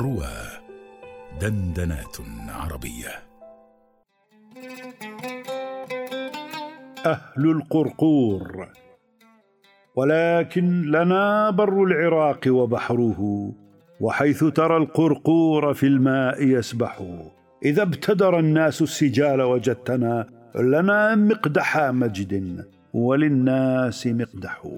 روى دندنات عربية. أهل القرقور ولكن لنا بر العراق وبحره وحيث ترى القرقور في الماء يسبح. إذا ابتدر الناس السجال وجدتنا لنا مقدح مجد وللناس مقدح.